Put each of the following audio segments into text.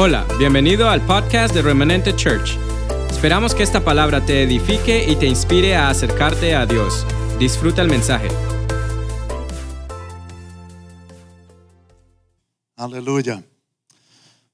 Hola, bienvenido al podcast de Remanente Church. Esperamos que esta palabra te edifique y te inspire a acercarte a Dios. Disfruta el mensaje. Aleluya.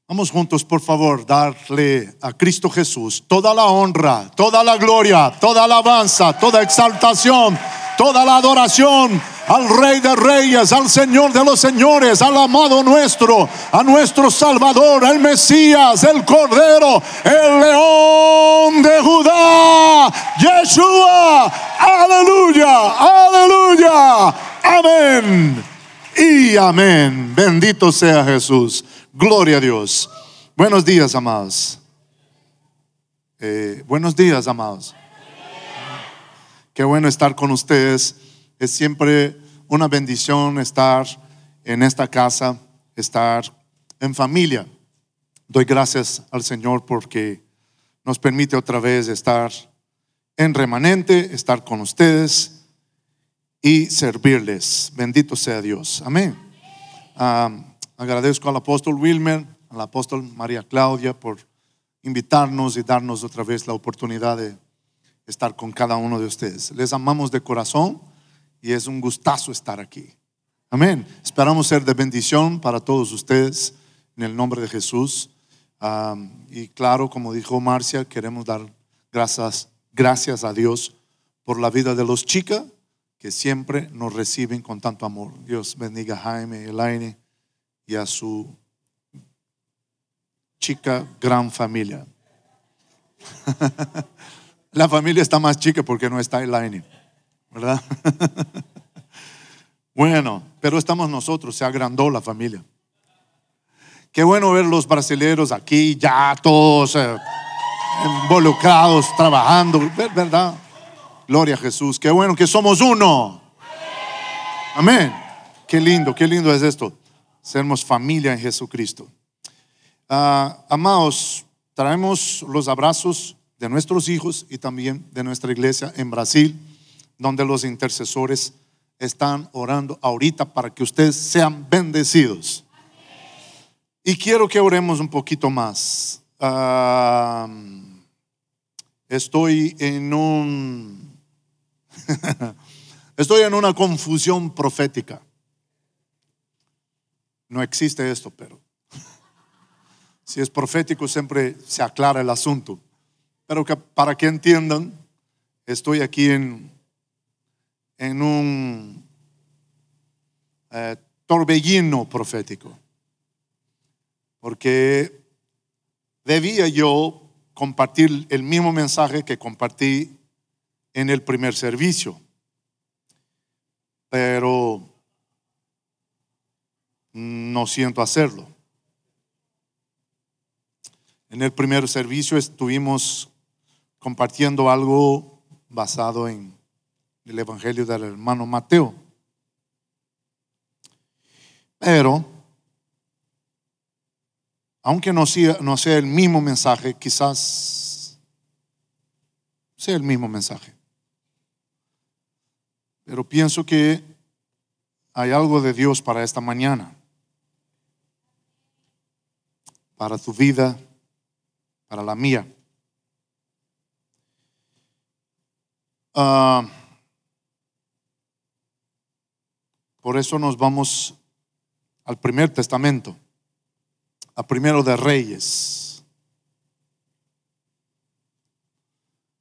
Vamos juntos, por favor, darle a Cristo Jesús toda la honra, toda la gloria, toda alabanza, toda exaltación, toda la adoración al Rey de Reyes, al Señor de los Señores, al amado nuestro, a nuestro Salvador, el Mesías, el Cordero, el León de Judá, Yeshua, aleluya, aleluya, amén y amén. Bendito sea Jesús, gloria a Dios. Buenos días, amados. Eh, buenos días, amados. Qué bueno estar con ustedes. Es siempre una bendición estar en esta casa, estar en familia. Doy gracias al Señor porque nos permite otra vez estar en remanente, estar con ustedes y servirles. Bendito sea Dios. Amén. Ah, agradezco al apóstol Wilmer, al apóstol María Claudia por invitarnos y darnos otra vez la oportunidad de estar con cada uno de ustedes. Les amamos de corazón y es un gustazo estar aquí. Amén. Esperamos ser de bendición para todos ustedes en el nombre de Jesús. Y claro, como dijo Marcia, queremos dar gracias, gracias a Dios por la vida de los chicas que siempre nos reciben con tanto amor. Dios bendiga a Jaime, Elaine y a su chica gran familia. la familia está más chica porque no está Elaine. ¿verdad? bueno, pero estamos nosotros, se agrandó la familia. Qué bueno ver los brasileños aquí, ya todos eh, involucrados, trabajando, ¿verdad? Gloria a Jesús, qué bueno que somos uno. Amén. Qué lindo, qué lindo es esto, sermos familia en Jesucristo. Ah, amados, traemos los abrazos de nuestros hijos y también de nuestra iglesia en Brasil donde los intercesores están orando ahorita para que ustedes sean bendecidos. Y quiero que oremos un poquito más. Ah, estoy en un estoy en una confusión profética. No existe esto, pero si es profético siempre se aclara el asunto. Pero que, para que entiendan, estoy aquí en en un eh, torbellino profético, porque debía yo compartir el mismo mensaje que compartí en el primer servicio, pero no siento hacerlo. En el primer servicio estuvimos compartiendo algo basado en el Evangelio del hermano Mateo. Pero, aunque no sea, no sea el mismo mensaje, quizás sea el mismo mensaje. Pero pienso que hay algo de Dios para esta mañana, para tu vida, para la mía. Ah, Por eso nos vamos al primer testamento, a primero de Reyes,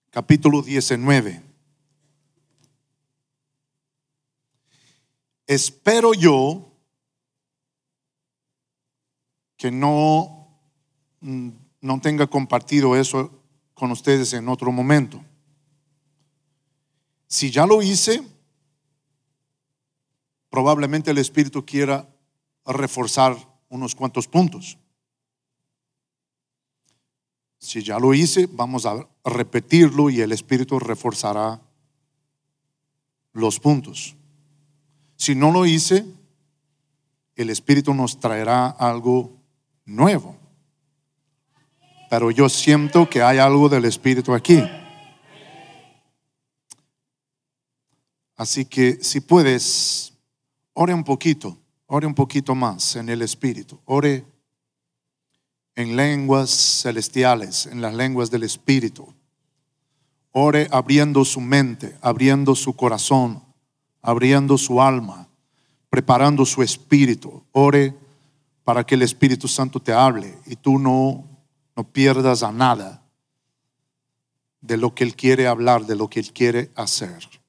capítulo 19. Espero yo que no, mm, no tenga compartido eso con ustedes en otro momento. Si ya lo hice, probablemente el Espíritu quiera reforzar unos cuantos puntos. Si ya lo hice, vamos a repetirlo y el Espíritu reforzará los puntos. Si no lo hice, el Espíritu nos traerá algo nuevo. Pero yo siento que hay algo del Espíritu aquí. Así que si puedes Ore un poquito, ore un poquito más en el Espíritu. Ore en lenguas celestiales, en las lenguas del Espíritu. Ore abriendo su mente, abriendo su corazón, abriendo su alma, preparando su espíritu. Ore para que el Espíritu Santo te hable y tú no, no pierdas a nada de lo que Él quiere hablar, de lo que Él quiere hacer.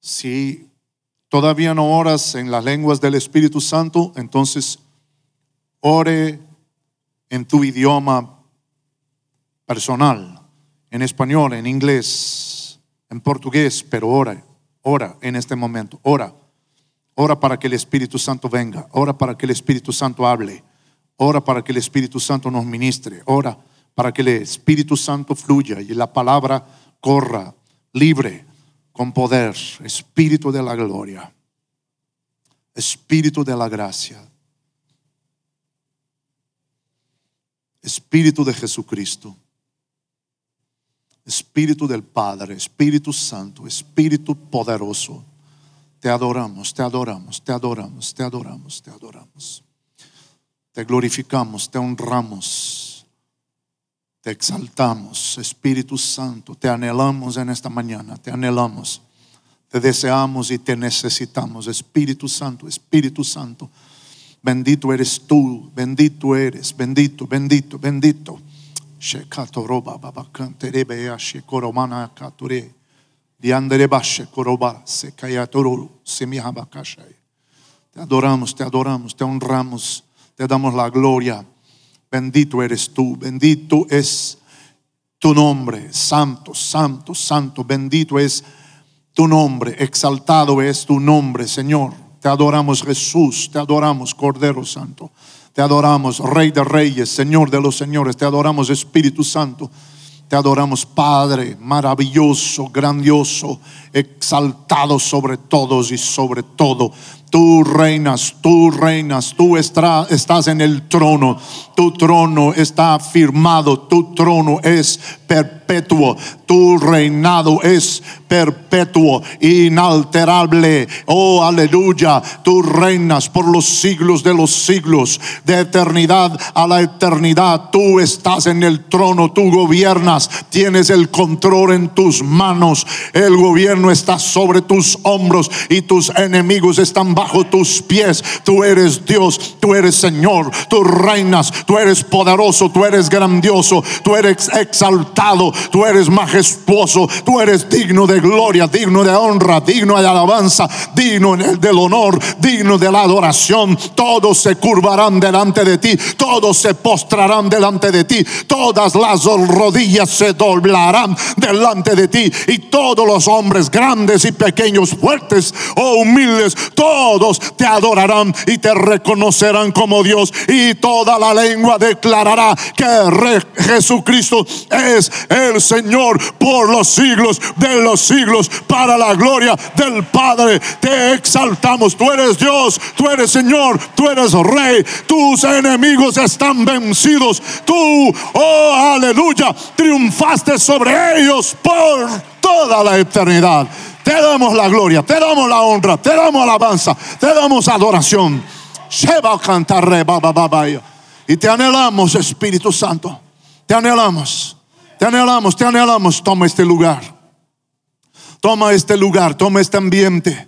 Si todavía no oras en las lenguas del Espíritu Santo, entonces ore en tu idioma personal, en español, en inglés, en portugués, pero ora, ora en este momento, ora. Ora para que el Espíritu Santo venga, ora para que el Espíritu Santo hable, ora para que el Espíritu Santo nos ministre, ora para que el Espíritu Santo fluya y la palabra corra libre, con poder, Espíritu de la gloria, Espíritu de la gracia, Espíritu de Jesucristo, Espíritu del Padre, Espíritu Santo, Espíritu poderoso. Te adoramos, te adoramos, te adoramos, te adoramos, te adoramos. Te glorificamos, te honramos, te exaltamos, Espíritu Santo, te anhelamos en esta mañana, te anhelamos, te deseamos y te necesitamos, Espíritu Santo, Espíritu Santo. Bendito eres tú, bendito eres, bendito, bendito, bendito. Te adoramos, te adoramos, te honramos, te damos la gloria. Bendito eres tú, bendito es tu nombre, santo, santo, santo, bendito es tu nombre, exaltado es tu nombre, Señor. Te adoramos Jesús, te adoramos Cordero Santo, te adoramos Rey de Reyes, Señor de los Señores, te adoramos Espíritu Santo, te adoramos Padre maravilloso, grandioso, exaltado sobre todos y sobre todo. Tú reinas, tú reinas, tú estás en el trono, tu trono está firmado, tu trono es perpetuo, tu reinado es perpetuo, inalterable. Oh, aleluya, tú reinas por los siglos de los siglos, de eternidad a la eternidad. Tú estás en el trono, tú gobiernas, tienes el control en tus manos, el gobierno está sobre tus hombros y tus enemigos están bajo tus pies. Tú eres Dios, tú eres Señor, tú reinas, tú eres poderoso, tú eres grandioso, tú eres exaltado, tú eres majestuoso, tú eres digno de gloria, digno de honra, digno de alabanza, digno del honor, digno de la adoración. Todos se curvarán delante de ti, todos se postrarán delante de ti, todas las rodillas se doblarán delante de ti y todos los hombres grandes y pequeños, fuertes o humildes, todos te adorarán y te reconocerán como Dios y toda la lengua declarará que Jesucristo es el Señor por los siglos de los siglos para la gloria del Padre. Te exaltamos, tú eres Dios, tú eres Señor, tú eres Rey, tus enemigos están vencidos, tú, oh aleluya, triunfaste sobre ellos por toda la eternidad. Te damos la gloria, te damos la honra, te damos alabanza, te damos adoración. Y te anhelamos, Espíritu Santo. Te anhelamos, te anhelamos, te anhelamos. Toma este lugar. Toma este lugar, toma este ambiente.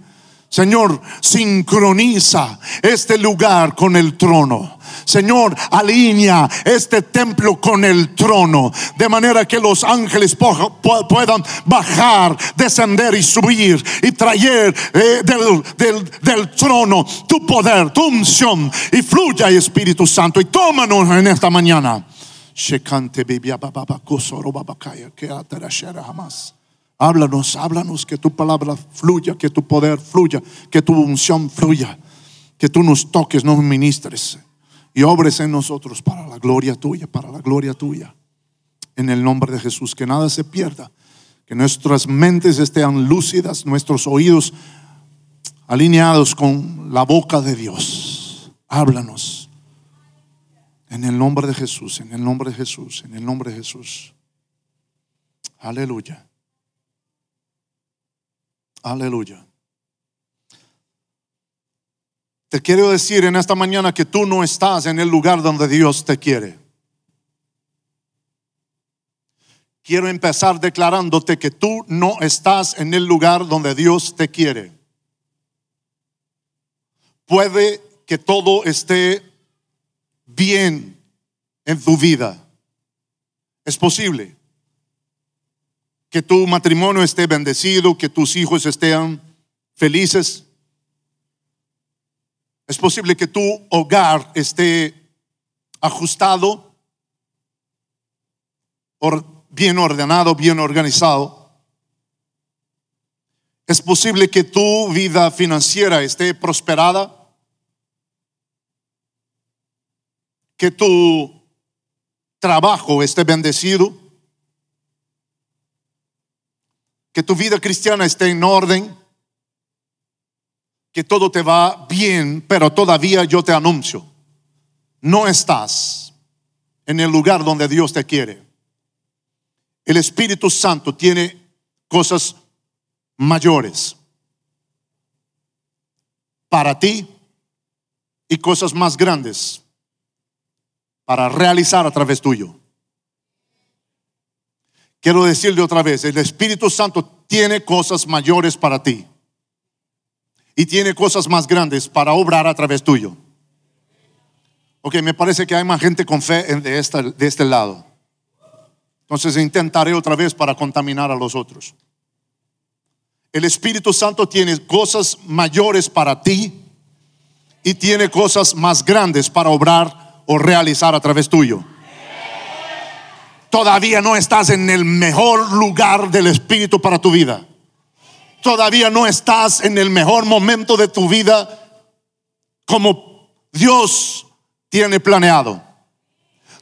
Señor, sincroniza este lugar con el trono. Señor, alinea este templo con el trono, de manera que los ángeles puedan bajar, descender y subir y traer eh, del, trono tu poder, tu unción y fluya Espíritu Santo y tómanos en esta mañana. Háblanos, háblanos, que tu palabra fluya, que tu poder fluya, que tu unción fluya, que tú nos toques, nos ministres y obres en nosotros para la gloria tuya, para la gloria tuya. En el nombre de Jesús, que nada se pierda, que nuestras mentes estén lúcidas, nuestros oídos alineados con la boca de Dios. Háblanos. En el nombre de Jesús, en el nombre de Jesús, en el nombre de Jesús. Aleluya. Aleluya. Te quiero decir en esta mañana que tú no estás en el lugar donde Dios te quiere. Quiero empezar declarándote que tú no estás en el lugar donde Dios te quiere. Puede que todo esté bien en tu vida. Es posible que tu matrimonio esté bendecido, que tus hijos estén felices. Es posible que tu hogar esté ajustado, bien ordenado, bien organizado. Es posible que tu vida financiera esté prosperada, que tu trabajo esté bendecido, que tu vida cristiana esté en orden, que todo te va bien, pero todavía yo te anuncio, no estás en el lugar donde Dios te quiere. El Espíritu Santo tiene cosas mayores para ti y cosas más grandes para realizar a través tuyo. Quiero decirle otra vez, el Espíritu Santo tiene cosas mayores para ti y tiene cosas más grandes para obrar a través tuyo. Ok, me parece que hay más gente con fe de, de este lado. Entonces intentaré otra vez para contaminar a los otros. El Espíritu Santo tiene cosas mayores para ti y tiene cosas más grandes para obrar o realizar a través tuyo. Todavía no estás en el mejor lugar del Espíritu para tu vida. Todavía no estás en el mejor momento de tu vida como Dios tiene planeado.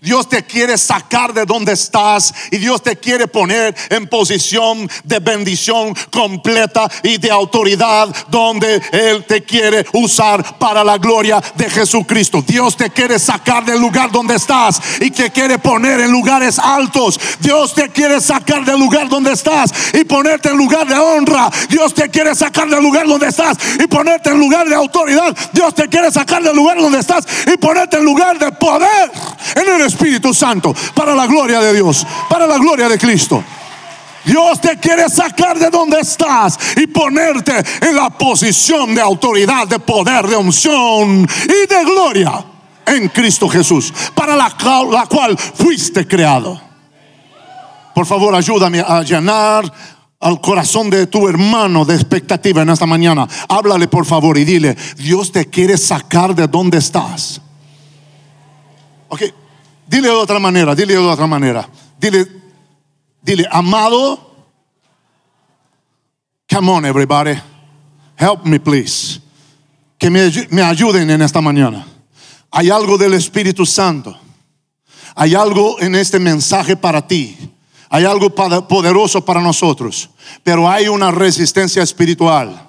Dios te quiere sacar de donde estás y Dios te quiere poner en posición de bendición completa y de autoridad donde Él te quiere usar para la gloria de Jesucristo. Dios te quiere sacar del lugar donde estás y te quiere poner en lugares altos. Dios te quiere sacar del lugar donde estás y ponerte en lugar de honra. Dios te quiere sacar del lugar donde estás y ponerte en lugar de autoridad. Dios te quiere sacar del lugar donde estás y ponerte en lugar de poder en el Espíritu Santo, para la gloria de Dios, para la gloria de Cristo. Dios te quiere sacar de donde estás y ponerte en la posición de autoridad, de poder, de unción y de gloria en Cristo Jesús, para la, cual fuiste creado. Por favor, ayúdame a llenar al corazón de tu hermano de expectativa en esta mañana. Háblale por favor y dile, Dios te quiere sacar de donde estás. Ok, Dile de otra manera, dile de otra manera. Dile, dile, amado. Come on, everybody. Help me, please. Que me, me ayuden en esta mañana. Hay algo del Espíritu Santo. Hay algo en este mensaje para ti. Hay algo poderoso para nosotros. Pero hay una resistencia espiritual.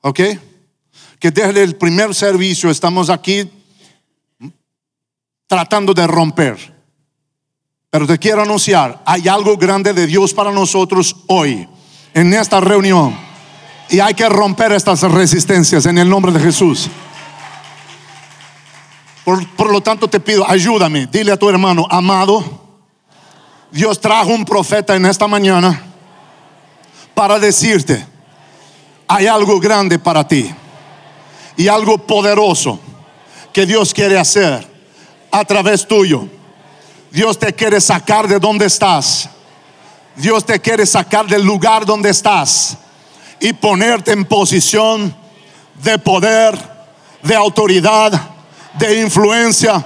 ¿Ok? Que desde el primer servicio estamos aquí tratando de romper. Pero te quiero anunciar, hay algo grande de Dios para nosotros hoy, en esta reunión. Y hay que romper estas resistencias en el nombre de Jesús. Por, lo tanto te pido, ayúdame, dile a tu hermano, amado, Dios trajo un profeta en esta mañana para decirte, hay algo grande para ti y algo poderoso que Dios quiere hacer a través tuyo. Dios te quiere sacar de donde estás. Dios te quiere sacar del lugar donde estás y ponerte en posición de poder, de autoridad, de influencia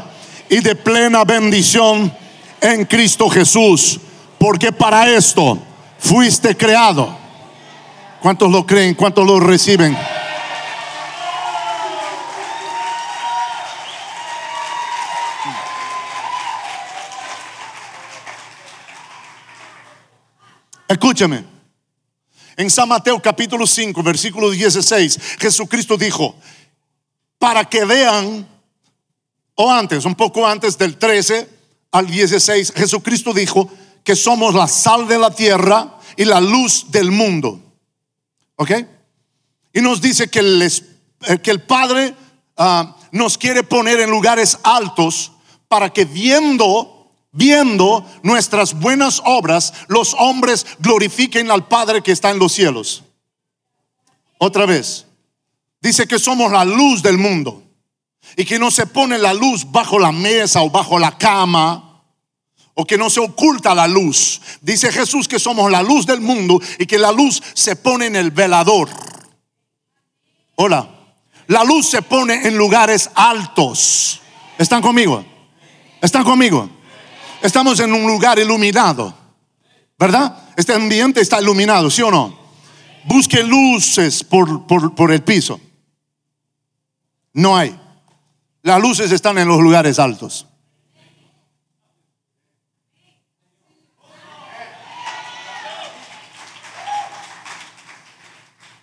y de plena bendición en Cristo Jesús. Porque para esto fuiste creado. ¿Cuántos lo creen? ¿Cuántos lo reciben? Escúchame. En San Mateo capítulo 5, versículo 16, Jesucristo dijo, para que vean, o antes, un poco antes del 13 al 16, Jesucristo dijo que somos la sal de la tierra y la luz del mundo. ¿Ok? Y nos dice que el eh, que el Padre ah, nos quiere poner en lugares altos para que viendo, viendo nuestras buenas obras, los hombres glorifiquen al Padre que está en los cielos. Otra vez, dice que somos la luz del mundo y que no se pone la luz bajo la mesa o bajo la cama o que no se oculta la luz. Dice Jesús que somos la luz del mundo y que la luz se pone en el velador. Hola, la luz se pone en lugares altos. ¿Están conmigo? ¿Están conmigo? Estamos en un lugar iluminado, ¿verdad? Este ambiente está iluminado, ¿sí o no? Busque luces por, por, el piso. No hay. Las luces están en los lugares altos.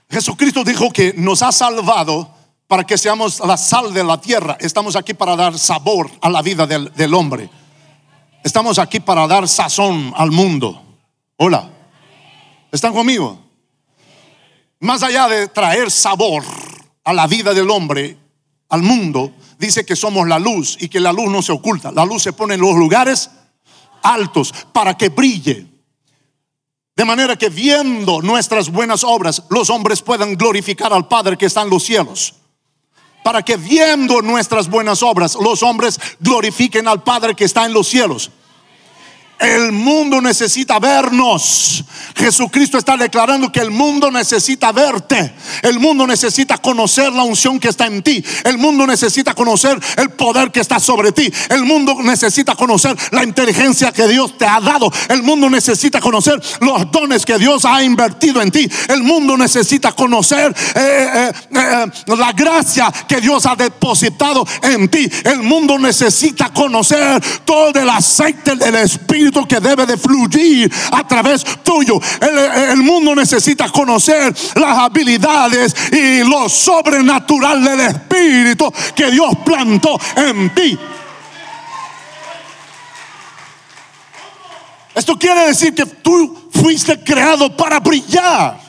Jesucristo dijo que nos ha salvado para que seamos la sal de la tierra. Estamos aquí para dar sabor a la vida del, del hombre. Estamos aquí para dar sazón al mundo. Hola. ¿Están conmigo? Más allá de traer sabor a la vida del hombre, al mundo, dice que somos la luz y que la luz no se oculta. La luz se pone en los lugares altos para que brille. De manera que viendo nuestras buenas obras, los hombres puedan glorificar al Padre que está en los cielos. Para que viendo nuestras buenas obras, los hombres glorifiquen al Padre que está en los cielos. El mundo necesita vernos. Jesucristo está declarando que el mundo necesita verte. El mundo necesita conocer la unción que está en ti. El mundo necesita conocer el poder que está sobre ti. El mundo necesita conocer la inteligencia que Dios te ha dado. El mundo necesita conocer los dones que Dios ha invertido en ti. El mundo necesita conocer eh, eh, eh, la gracia que Dios ha depositado en ti. El mundo necesita conocer todo el aceite del Espíritu que debe de fluir a través tuyo. El, el mundo necesita conocer las habilidades y lo sobrenatural del Espíritu que Dios plantó en ti. Esto quiere decir que tú fuiste creado para brillar.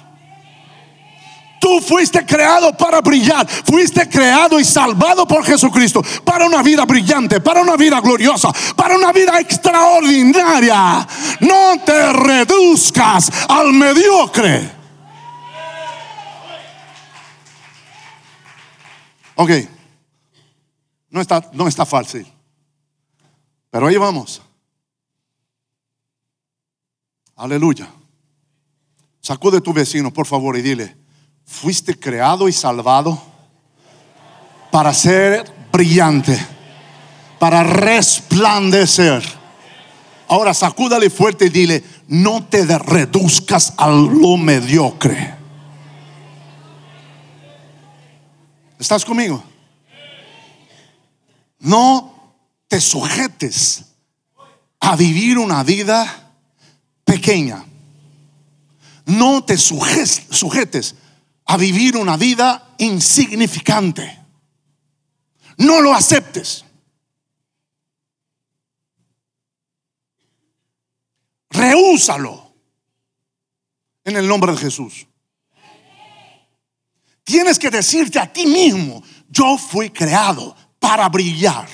Tú fuiste creado para brillar. Fuiste creado y salvado por Jesucristo para una vida brillante, para una vida gloriosa, para una vida extraordinaria. No te reduzcas al mediocre. Ok. No está, no está fácil. Pero ahí vamos. Aleluya. Sacude tu vecino, por favor, y dile, fuiste creado y salvado para ser brillante, para resplandecer. Ahora sacúdale fuerte y dile, no te reduzcas a lo mediocre. ¿Estás conmigo? No te sujetes a vivir una vida pequeña. No te sujetes a vivir una vida insignificante. No lo aceptes. Rehúsalo en el nombre de Jesús. Tienes que decirte a ti mismo, yo fui creado para brillar.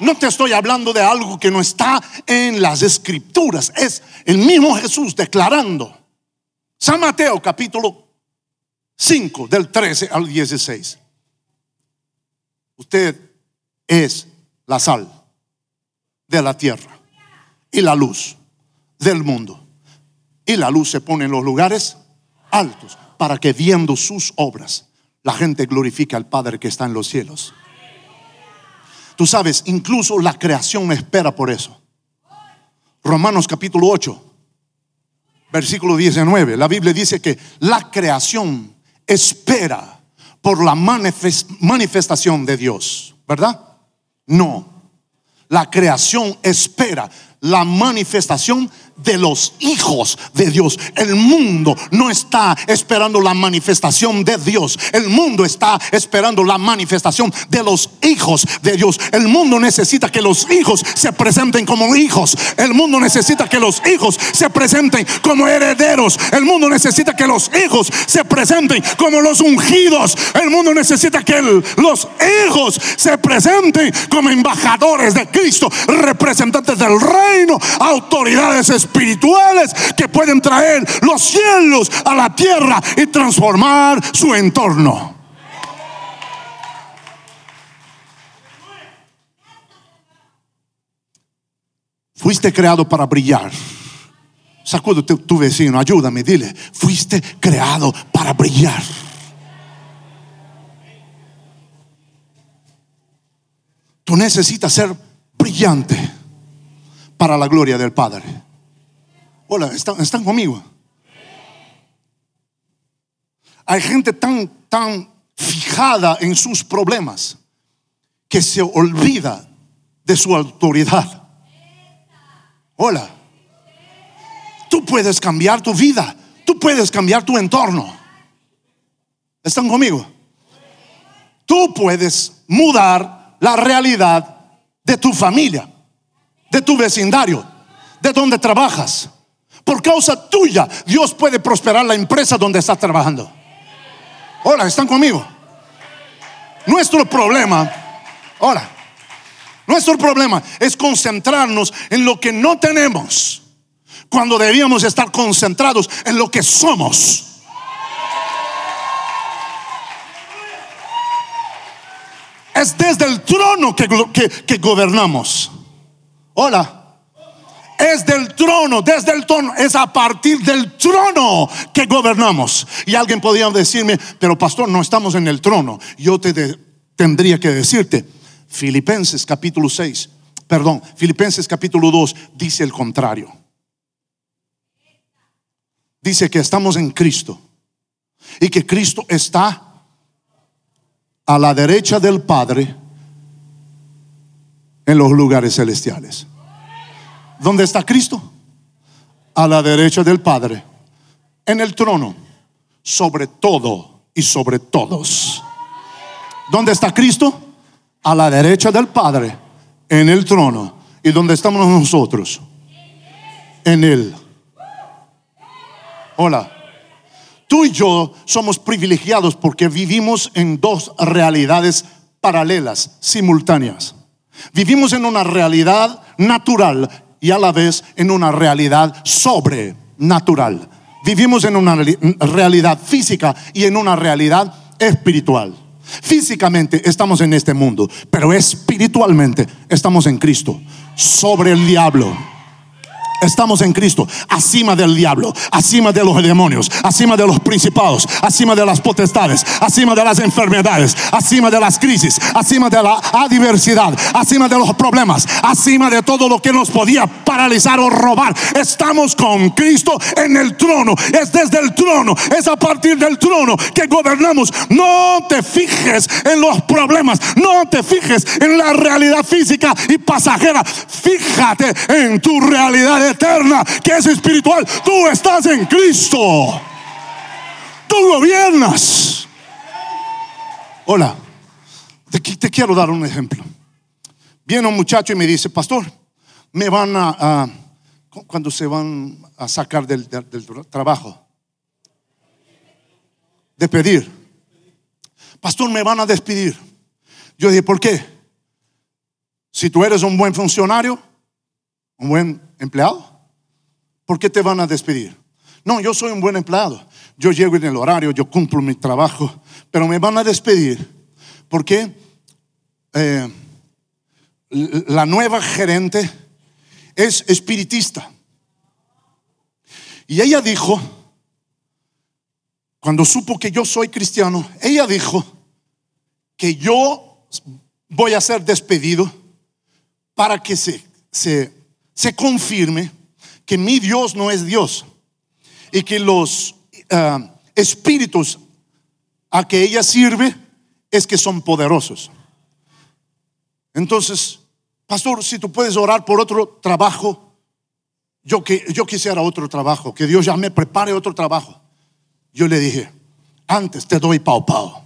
No te estoy hablando de algo que no está en las escrituras, es el mismo Jesús declarando. San Mateo capítulo 5, del 13 al 16. Usted es la sal de la tierra y la luz del mundo. Y la luz se pone en los lugares altos para que viendo sus obras la gente glorifique al Padre que está en los cielos. Tú sabes, incluso la creación espera por eso. Romanos capítulo 8, versículo 19. La Biblia dice que la creación espera por la manifestación de Dios, ¿verdad? No. La creación espera. La manifestación de los hijos de Dios. El mundo no está esperando la manifestación de Dios. El mundo está esperando la manifestación de los hijos de Dios. El mundo necesita que los hijos se presenten como hijos. El mundo necesita que los hijos se presenten como herederos. El mundo necesita que los hijos se presenten como los ungidos. El mundo necesita que los hijos se presenten como embajadores de Cristo, representantes del autoridades espirituales que pueden traer los cielos a la tierra y transformar su entorno. Fuiste creado para brillar. Sacudo tu vecino, ayúdame, dile, fuiste creado para brillar. Tú necesitas ser brillante para la gloria del Padre. Hola, ¿están, conmigo? Hay gente tan, tan fijada en sus problemas que se olvida de su autoridad. Hola, tú puedes cambiar tu vida, tú puedes cambiar tu entorno. ¿Están conmigo? Tú puedes mudar la realidad de tu familia, de tu vecindario, de donde trabajas. Por causa tuya, Dios puede prosperar la empresa donde estás trabajando. Hola, ¿están conmigo? Nuestro problema, hola, nuestro problema es concentrarnos en lo que no tenemos cuando debíamos estar concentrados en lo que somos. Es desde el trono que, que, que gobernamos. Hola. Es del trono, desde el trono, es a partir del trono que gobernamos. Y alguien podría decirme, pero pastor, no estamos en el trono. Yo te tendría que decirte, Filipenses capítulo 6, perdón, Filipenses capítulo 2 dice el contrario. Dice que estamos en Cristo y que Cristo está a la derecha del Padre en los lugares celestiales. ¿Dónde está Cristo? A la derecha del Padre, en el trono, sobre todo y sobre todos. ¿Dónde está Cristo? A la derecha del Padre, en el trono. ¿Y dónde estamos nosotros? En Él. Hola. Tú y yo somos privilegiados porque vivimos en dos realidades paralelas, simultáneas. Vivimos en una realidad natural y a la vez en una realidad sobrenatural. Vivimos en una re- realidad física y en una realidad espiritual. Físicamente estamos en este mundo, pero espiritualmente estamos en Cristo, sobre el diablo. Estamos en Cristo, acima del diablo, acima de los demonios, acima de los principados, acima de las potestades, acima de las enfermedades, acima de las crisis, acima de la adversidad, acima de los problemas, acima de todo lo que nos podía paralizar o robar. Estamos con Cristo en el trono. Es desde el trono, es a partir del trono que gobernamos. No te fijes en los problemas, no te fijes en la realidad física y pasajera. Fíjate en tu realidad eterna, que es espiritual. Tú estás en Cristo. Tú gobiernas. Hola, te, qui- te quiero dar un ejemplo. Viene un muchacho y me dice, pastor, me van a, a- cu- cuando se van a sacar del, del- del tra- trabajo, despedir. Pastor, me van a despedir. Yo dije, ¿por qué? Si tú eres un buen funcionario, un buen empleado, ¿por qué te van a despedir? No, yo soy un buen empleado. Yo llego en el horario, yo cumplo mi trabajo, pero me van a despedir porque eh, la nueva gerente es espiritista. Y ella dijo, cuando supo que yo soy cristiano, ella dijo que yo voy a ser despedido para que se, se, se confirme que mi Dios no es Dios y que los ah, espíritus a que ella sirve es que son poderosos. Entonces, pastor, si tú puedes orar por otro trabajo yo, que, yo quisiera otro trabajo, que Dios ya me prepare otro trabajo. Yo le dije, antes te doy pao pao.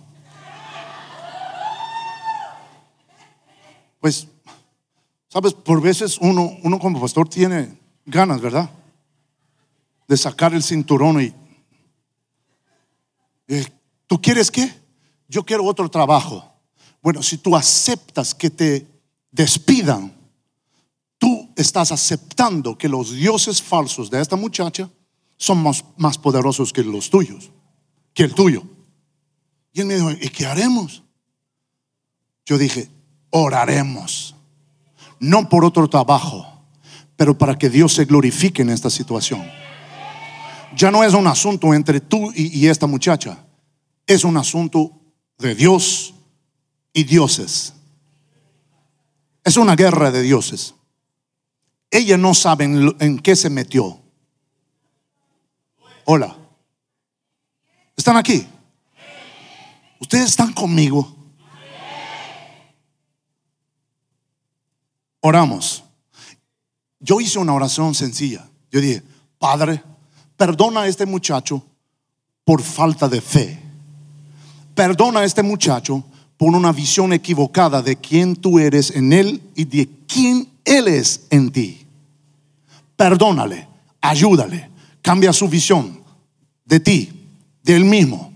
Pues, sabes, por veces uno, uno como pastor tiene ganas, ¿verdad? De sacar el cinturón y, eh, ¿tú quieres qué? Yo quiero otro trabajo. Bueno, si tú aceptas que te despidan, tú estás aceptando que los dioses falsos de esta muchacha son más, más poderosos que los tuyos, que el tuyo. Y él me dijo, ¿y qué haremos? Yo dije, oraremos. No por otro trabajo, pero para que Dios se glorifique en esta situación. Ya no es un asunto entre tú y, esta muchacha, es un asunto de Dios y dioses. Es una guerra de dioses. Ella no sabe en qué se metió. Hola. ¿Están aquí? ¿Ustedes están conmigo? Oramos. Yo hice una oración sencilla. Yo dije, Padre, perdona a este muchacho por falta de fe. Perdona a este muchacho por una visión equivocada de quién tú eres en él y de quién él es en ti. Perdónale, ayúdale, cambia su visión de ti, de él mismo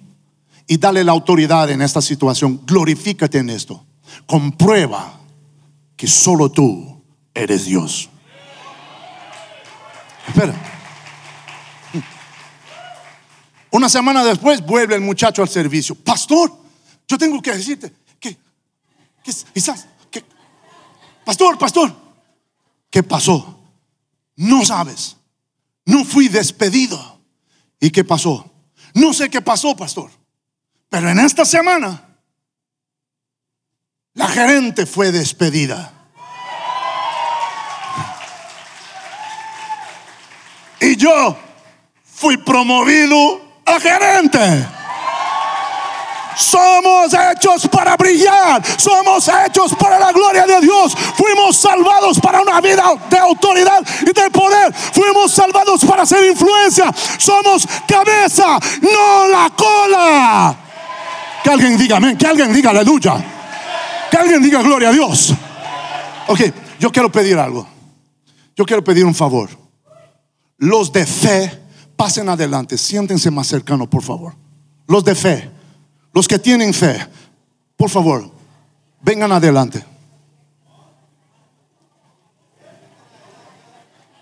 y dale la autoridad en esta situación. Glorifícate en esto. Comprueba que solo tú eres Dios. Espera. Una semana después vuelve el muchacho al servicio. Pastor, yo tengo que decirte que, que quizás, que, pastor, pastor, ¿qué pasó? No sabes. No fui despedido. ¿Y qué pasó? No sé qué pasó, pastor. Pero en esta semana, la gerente fue despedida. Y yo fui promovido a gerente. Somos hechos para brillar. Somos hechos para la gloria de Dios. Fuimos salvados para una vida de autoridad y de poder. Fuimos salvados para ser influencia. Somos cabeza, no la cola. Que alguien diga amén. Que alguien diga aleluya. Que alguien diga gloria a Dios. Ok, yo quiero pedir algo. Yo quiero pedir un favor. Los de fe, pasen adelante. Siéntense más cercanos, por favor. Los de fe. Los que tienen fe, por favor, vengan adelante.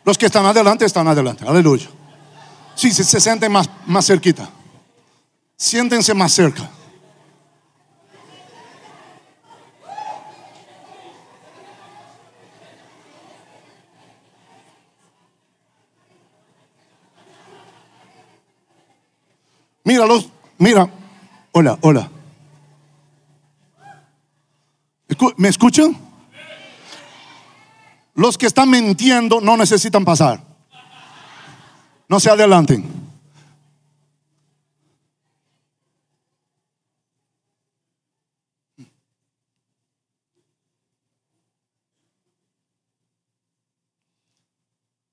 Los que están adelante, están adelante. Aleluya. Sí, se, se sienten más, más cerquita. Siéntense más cerca. Míralos, mira. Hola, hola. ¿Me escuchan? Los que están mintiendo no necesitan pasar. No se adelanten.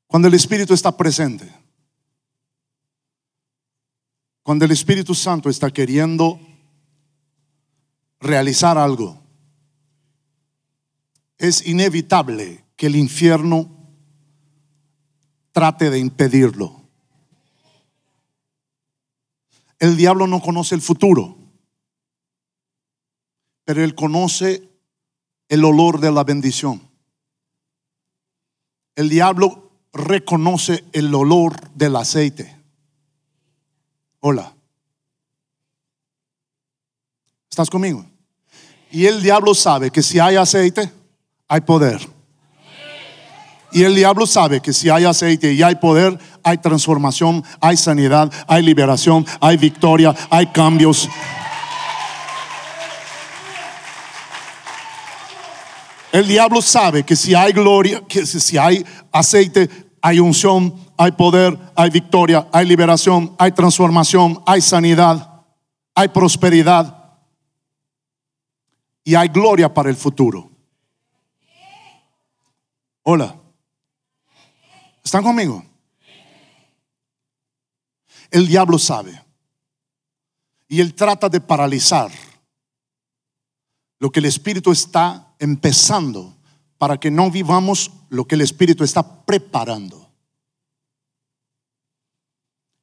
Cuando el Espíritu está presente, cuando el Espíritu Santo está queriendo realizar algo, es inevitable que el infierno trate de impedirlo. El diablo no conoce el futuro, pero él conoce el olor de la bendición. El diablo reconoce el olor del aceite. Hola. ¿Estás conmigo? Y el diablo sabe que si hay aceite, hay poder. Y el diablo sabe que si hay aceite y hay poder, hay transformación, hay sanidad, hay liberación, hay victoria, hay cambios. El diablo sabe que si hay gloria, que si hay aceite, hay unción, hay poder, hay victoria, hay liberación, hay transformación, hay sanidad, hay prosperidad y hay gloria para el futuro. Hola. ¿Están conmigo? El diablo sabe. Y él trata de paralizar lo que el Espíritu está empezando para que no vivamos lo que el Espíritu está preparando.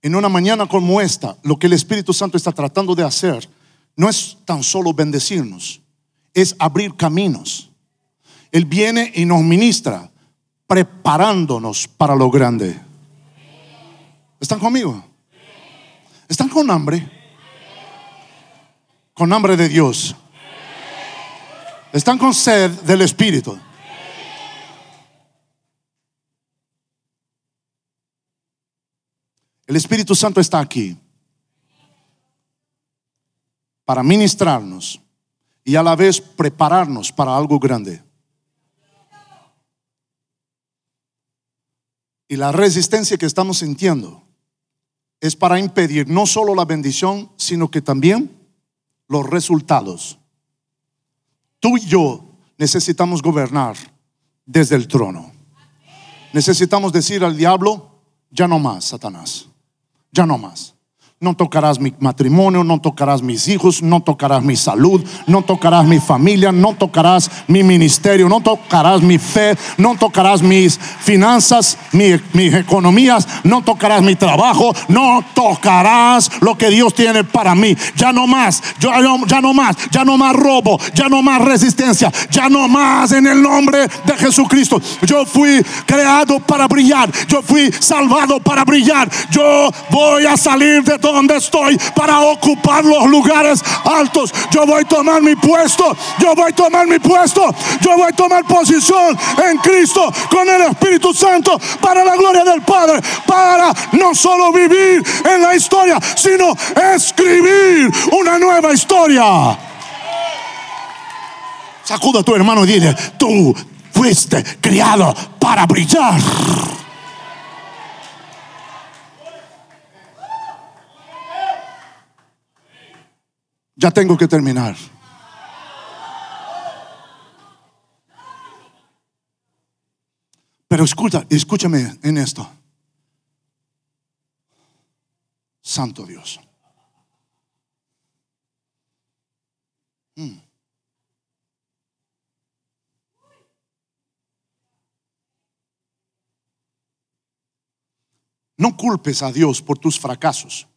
En una mañana como esta, lo que el Espíritu Santo está tratando de hacer no es tan solo bendecirnos, es abrir caminos. Él viene y nos ministra preparándonos para lo grande. ¿Están conmigo? ¿Están con hambre? Con hambre de Dios. Están con sed del Espíritu. El Espíritu Santo está aquí para ministrarnos y a la vez prepararnos para algo grande. Y la resistencia que estamos sintiendo es para impedir no solo la bendición, sino que también los resultados. Tú y yo necesitamos gobernar desde el trono. Necesitamos decir al diablo, ya no más, Satanás, ya no más. No tocarás mi matrimonio, no tocarás mis hijos, no tocarás mi salud, no tocarás mi familia, no tocarás mi ministerio, no tocarás mi fe, no tocarás mis finanzas, mis economías, no tocarás mi trabajo, no tocarás lo que Dios tiene para mí. Ya no más, ya no, ya no más, ya no más robo, ya no más resistencia, ya no más en el nombre de Jesucristo. Yo fui creado para brillar, yo fui salvado para brillar. Yo voy a salir de todo donde estoy para ocupar los lugares altos. Yo voy a tomar mi puesto, yo voy a tomar mi puesto, yo voy a tomar posición en Cristo con el Espíritu Santo para la gloria del Padre, para no solo vivir en la historia, sino escribir una nueva historia. Sacuda a tu hermano y dile, tú fuiste criado para brillar. Ya tengo que terminar. Pero escucha, escúchame en esto. Santo Dios. Hmm. No culpes a Dios por tus fracasos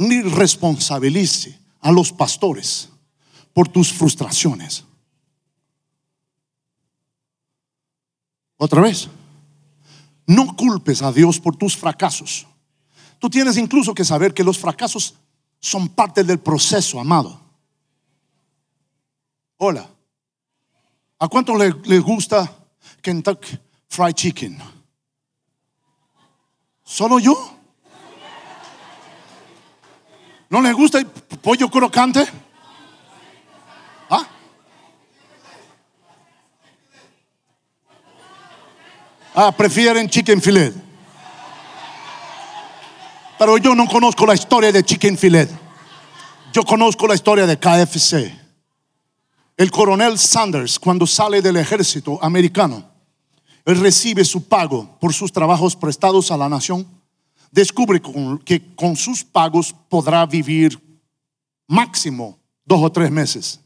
ni responsabilice a los pastores por tus frustraciones. Otra vez, no culpes a Dios por tus fracasos. Tú tienes incluso que saber que los fracasos son parte del proceso, amado. Hola. ¿A cuánto le, gusta Kentucky Fried Chicken? ¿Solo yo? ¿No les gusta el pollo crocante? ¿Ah? Ah, prefieren chicken filet. Pero yo no conozco la historia de chicken filet. Yo conozco la historia de KFC. El coronel Sanders, cuando sale del ejército americano, recibe su pago por sus trabajos prestados a la nación descubre que con sus pagos podrá vivir máximo dos o tres meses.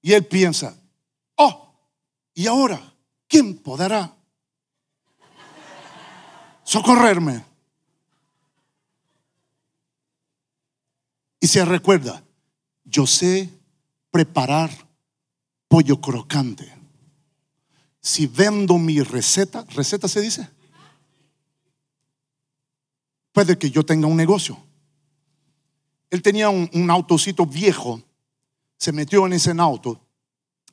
Y él piensa, oh, ¿y ahora quién podrá socorrerme? Y se recuerda, yo sé preparar pollo crocante. Si vendo mi receta, receta se dice, puede que yo tenga un negocio. Él tenía un, autocito viejo, se metió en ese auto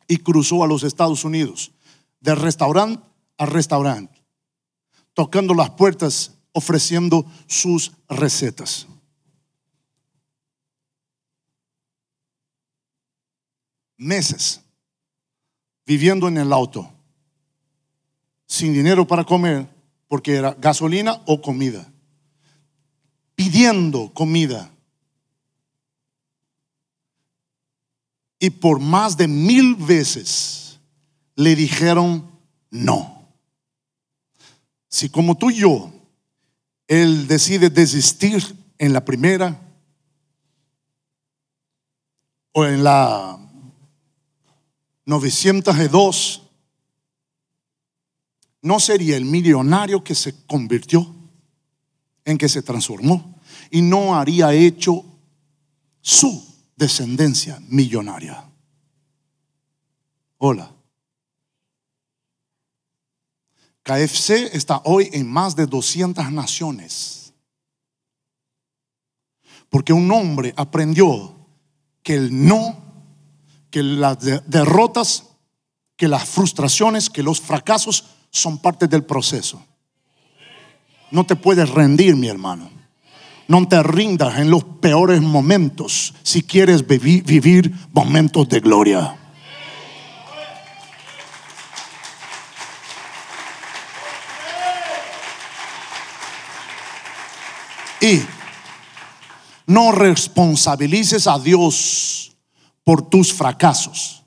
y cruzó a los Estados Unidos, de restaurante a restaurante, tocando las puertas, ofreciendo sus recetas. Meses viviendo en el auto, sin dinero para comer, porque era gasolina o comida pidiendo comida. Y por más de mil veces le dijeron no. Si como tú y yo, él decide desistir en la primera o en la 902, no sería el millonario que se convirtió, en que se transformó, y no haría hecho su descendencia millonaria. Hola. KFC está hoy en más de 200 naciones. Porque un hombre aprendió que el no, que las derrotas, que las frustraciones, que los fracasos son parte del proceso. No te puedes rendir, mi hermano. No te rindas en los peores momentos si quieres vivir momentos de gloria. Y no responsabilices a Dios por tus fracasos.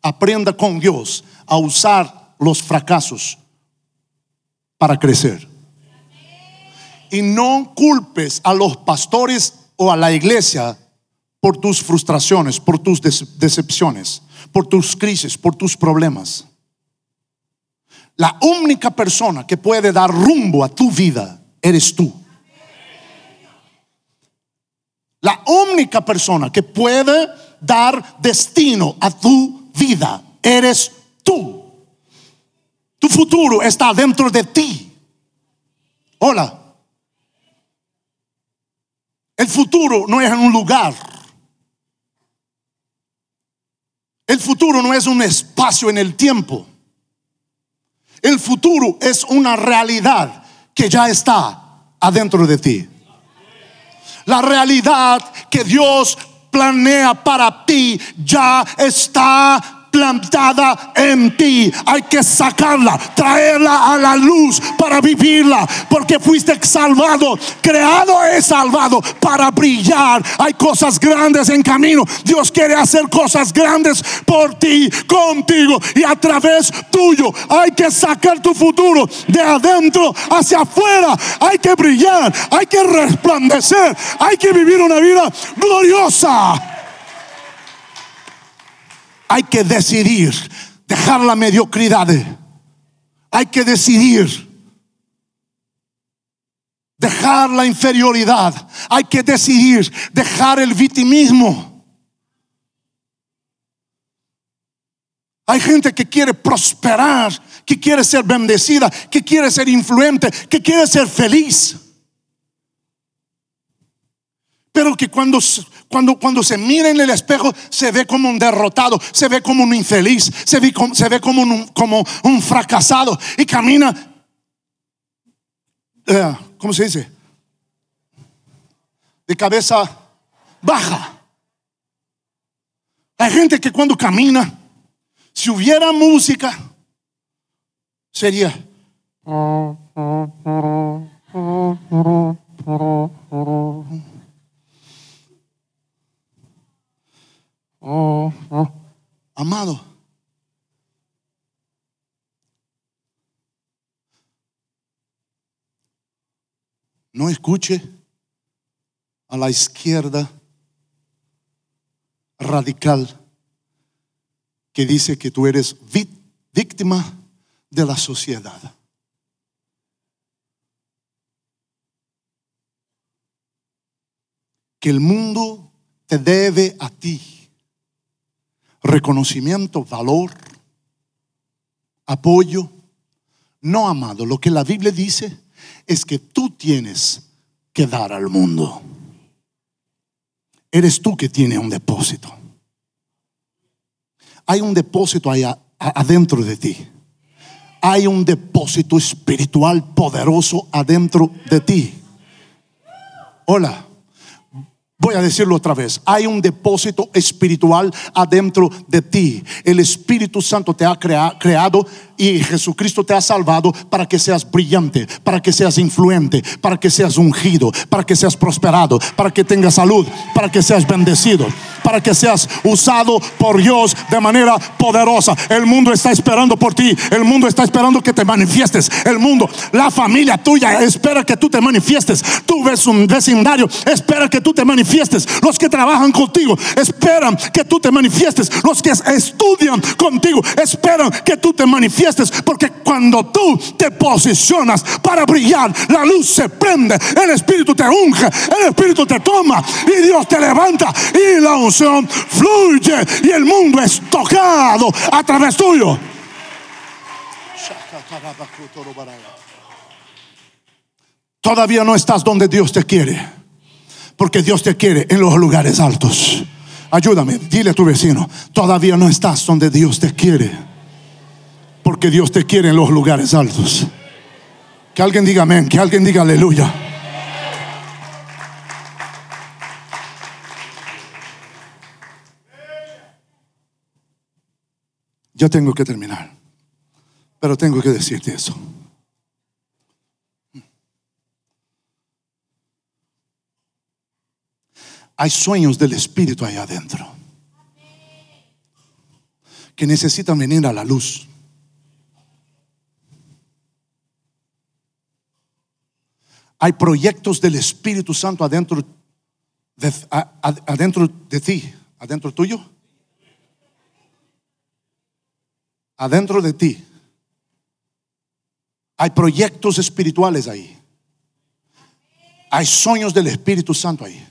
Aprenda con Dios a usar los fracasos para crecer. Y no culpes a los pastores o a la iglesia por tus frustraciones, por tus decepciones, por tus crisis, por tus problemas. La única persona que puede dar rumbo a tu vida eres tú. La única persona que puede dar destino a tu vida eres tú. Tu futuro está dentro de ti. Hola. El futuro no es en un lugar. El futuro no es un espacio en el tiempo. El futuro es una realidad que ya está adentro de ti. La realidad que Dios planea para ti ya está plantada en ti. Hay que sacarla, traerla a la luz para vivirla, porque fuiste salvado, creado es salvado para brillar. Hay cosas grandes en camino. Dios quiere hacer cosas grandes por ti, contigo y a través tuyo. Hay que sacar tu futuro de adentro hacia afuera. Hay que brillar, hay que resplandecer, hay que vivir una vida gloriosa hay que decidir dejar la mediocridad. Hay que decidir dejar la inferioridad. Hay que decidir dejar el victimismo. Hay gente que quiere prosperar, que quiere ser bendecida, que quiere ser influente, que quiere ser feliz. Pero que cuando, cuando, cuando se mira en el espejo se ve como un derrotado, se ve como un infeliz, se ve, se ve como, un, como un fracasado y camina, eh, ¿cómo se dice? De cabeza baja. Hay gente que cuando camina, si hubiera música, sería... Oh, oh, amado. No escuche a la izquierda radical que dice que tú eres víctima de la sociedad. Que el mundo te debe a ti reconocimiento, valor, apoyo. No, amado, lo que la Biblia dice es que tú tienes que dar al mundo. Eres tú que tienes un depósito. Hay un depósito allá adentro de ti. Hay un depósito espiritual poderoso adentro de ti. Hola. Voy a decirlo otra vez. Hay un depósito espiritual adentro de ti. El Espíritu Santo te ha creado y Jesucristo te ha salvado para que seas brillante, para que seas influente, para que seas ungido, para que seas prosperado, para que tengas salud, para que seas bendecido, para que seas usado por Dios de manera poderosa. El mundo está esperando por ti. El mundo está esperando que te manifiestes. El mundo, la familia tuya espera que tú te manifiestes. Un vecindario, espera que tú te manifiestes. Los que trabajan contigo esperan que tú te manifiestes. Los que estudian contigo esperan que tú te manifiestes. Porque cuando tú te posicionas para brillar, la luz se prende, el Espíritu te unge, el Espíritu te toma y Dios te levanta y la unción fluye y el mundo es tocado a través tuyo. Todavía no estás donde Dios te quiere, porque Dios te quiere en los lugares altos. Ayúdame, dile a tu vecino, todavía no estás donde Dios te quiere, porque Dios te quiere en los lugares altos. Que alguien diga amén, que alguien diga aleluya. Ya tengo que terminar, pero tengo que decirte eso. Hay sueños del Espíritu ahí adentro que necesitan venir a la luz. Hay proyectos del Espíritu Santo adentro de, adentro de ti, adentro tuyo. Adentro de ti. Hay proyectos espirituales ahí. Hay sueños del Espíritu Santo ahí.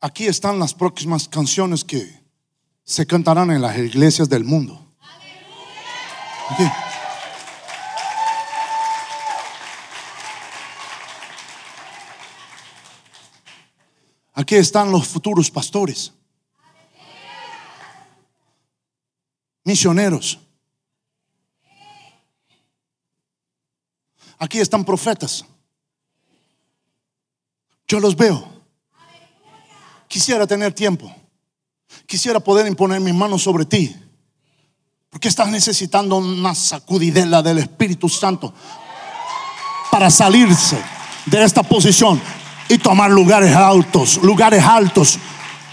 Aquí están las próximas canciones que se cantarán en las iglesias del mundo. Aquí. Están los futuros pastores, misioneros. Aquí están profetas. Yo los veo. Quisiera tener tiempo. Quisiera poder imponer mis manos sobre ti. Porque estás necesitando una sacudidela del Espíritu Santo para salirse de esta posición y tomar lugares altos, lugares altos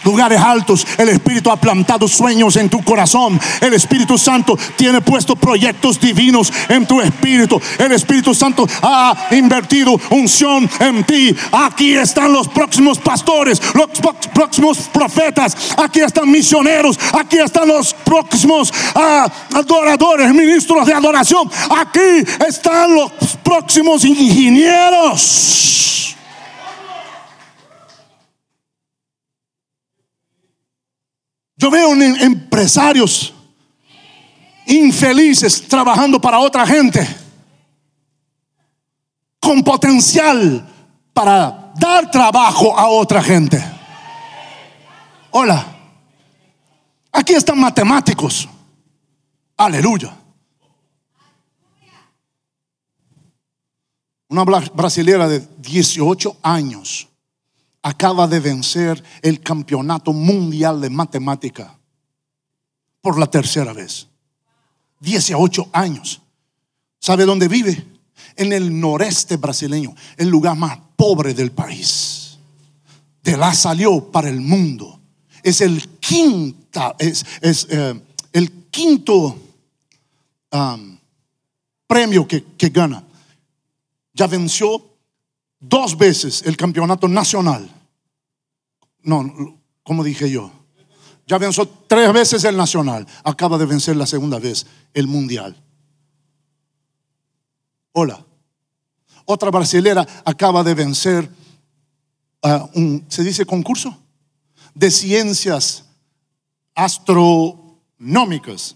lugares altos. El Espíritu ha plantado sueños en tu corazón. El Espíritu Santo tiene puesto proyectos divinos en tu espíritu. El Espíritu Santo ha invertido unción en ti. Aquí están los próximos pastores, los próximos profetas. Aquí están misioneros. Aquí están los próximos ah, adoradores, ministros de adoración. Aquí están los próximos ingenieros. Yo veo empresarios infelices trabajando para otra gente con potencial para dar trabajo a otra gente. Hola, aquí están matemáticos. Aleluya. Una brasilera de 18 años acaba de vencer el campeonato mundial de matemática por la tercera vez. 18 años. ¿Sabe dónde vive? En el noreste brasileño, el lugar más pobre del país. De la salió para el mundo. Es el quinta, es, eh, el quinto premio que, que gana. Ya venció dos veces el campeonato nacional no, como dije yo. Ya venció tres veces el nacional. Acaba de vencer la segunda vez el mundial. Hola. Otra brasilera acaba de vencer uh, un, ¿se dice concurso? De ciencias astronómicas.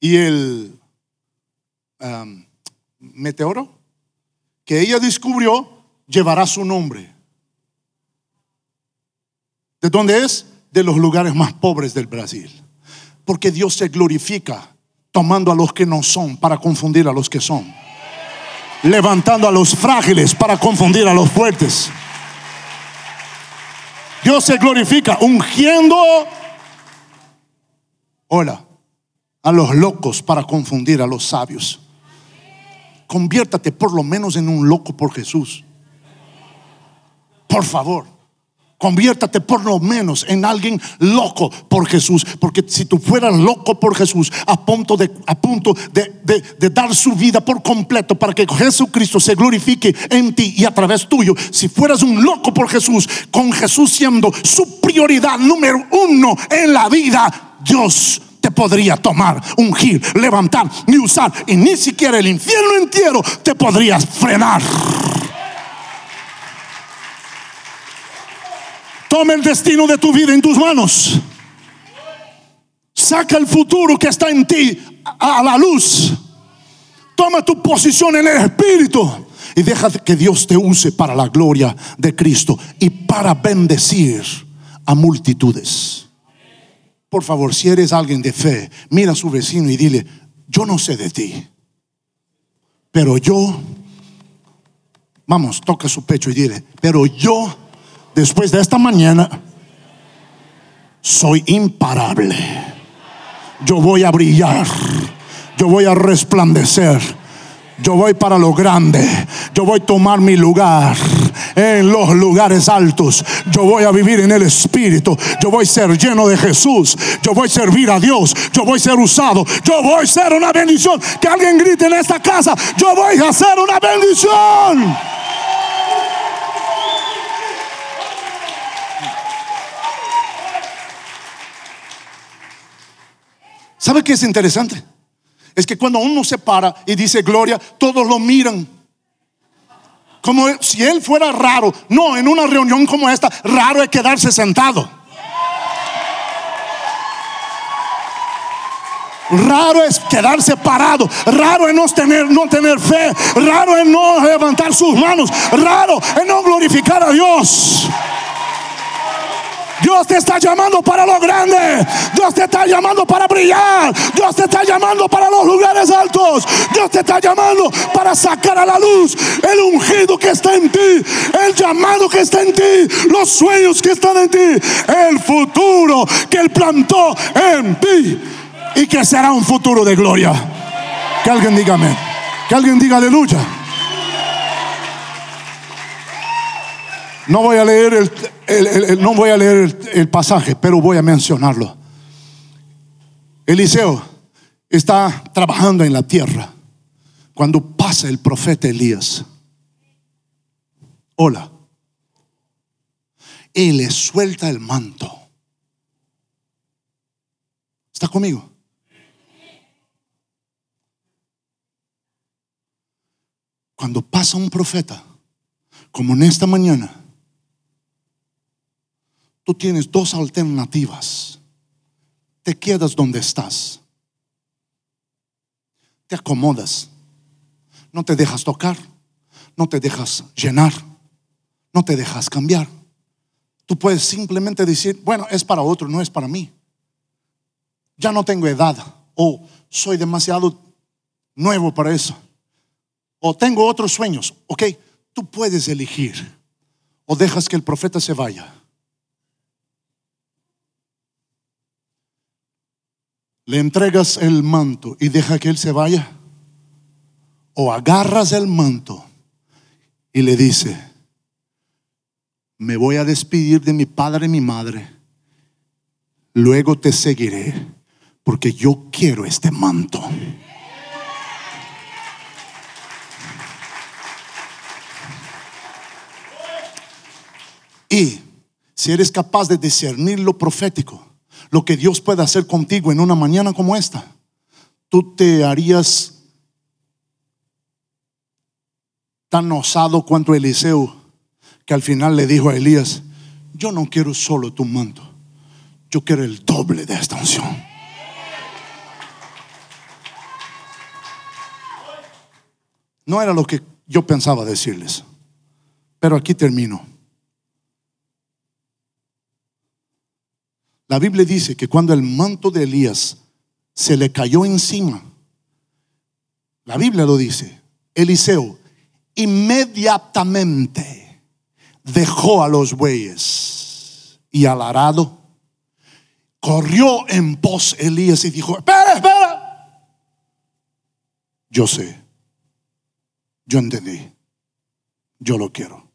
Y el um, meteoro que ella descubrió llevará su nombre. ¿De dónde es? De los lugares más pobres del Brasil. Porque Dios se glorifica tomando a los que no son para confundir a los que son. Levantando a los frágiles para confundir a los fuertes. Dios se glorifica ungiendo, hola, a los locos para confundir a los sabios. Conviértate por lo menos en un loco por Jesús. Por favor. Conviértate por lo menos en alguien loco por Jesús. Porque si tú fueras loco por Jesús, a punto, de, a punto de, de, dar su vida por completo para que Jesucristo se glorifique en ti y a través tuyo, si fueras un loco por Jesús, con Jesús siendo su prioridad número uno en la vida, Dios te podría tomar, ungir, levantar ni usar. Y ni siquiera el infierno entero te podría frenar. Toma el destino de tu vida en tus manos. Saca el futuro que está en ti a la luz. Toma tu posición en el Espíritu y deja que Dios te use para la gloria de Cristo y para bendecir a multitudes. Por favor, si eres alguien de fe, mira a su vecino y dile, yo no sé de ti, pero yo, vamos, toca su pecho y dile, pero yo después de esta mañana, soy imparable. Yo voy a brillar. Yo voy a resplandecer. Yo voy para lo grande. Yo voy a tomar mi lugar en los lugares altos. Yo voy a vivir en el Espíritu. Yo voy a ser lleno de Jesús. Yo voy a servir a Dios. Yo voy a ser usado. Yo voy a ser una bendición. Que alguien grite en esta casa. Yo voy a ser una bendición. ¿Sabe qué es interesante? Es que cuando uno se para y dice gloria, todos lo miran. Como si él fuera raro. No, en una reunión como esta, raro es quedarse sentado. Raro es quedarse parado. Raro es no tener, no tener fe. Raro es no levantar sus manos. Raro es no glorificar a Dios. Dios te está llamando para lo grande. Dios te está llamando para brillar. Dios te está llamando para los lugares altos. Dios te está llamando para sacar a la luz el ungido que está en ti, el llamado que está en ti, los sueños que están en ti, el futuro que Él plantó en ti y que será un futuro de gloria. Que alguien diga amén. Que alguien diga aleluya. No voy a leer el, no voy a leer el, pasaje, pero voy a mencionarlo. Eliseo está trabajando en la tierra cuando pasa el profeta Elías. Hola. Y le suelta el manto. ¿Está conmigo? Cuando pasa un profeta, como en esta mañana, tú tienes dos alternativas. Te quedas donde estás. Te acomodas. No te dejas tocar. No te dejas llenar. No te dejas cambiar. Tú puedes simplemente decir, bueno, es para otro, no es para mí. Ya no tengo edad. O soy demasiado nuevo para eso. O tengo otros sueños. Ok, tú puedes elegir. O dejas que el profeta se vaya le entregas el manto y deja que él se vaya. O agarras el manto y le dice, me voy a despedir de mi padre y mi madre. Luego te seguiré porque yo quiero este manto. Y si eres capaz de discernir lo profético, lo que Dios puede hacer contigo en una mañana como esta, tú te harías tan osado cuanto Eliseo, que al final le dijo a Elías, yo no quiero solo tu manto, yo quiero el doble de esta unción. No era lo que yo pensaba decirles, pero aquí termino. La Biblia dice que cuando el manto de Elías se le cayó encima, la Biblia lo dice, Eliseo inmediatamente dejó a los bueyes y al arado. Corrió en pos Elías y dijo, espera, espera. Yo sé, yo entendí, yo lo quiero.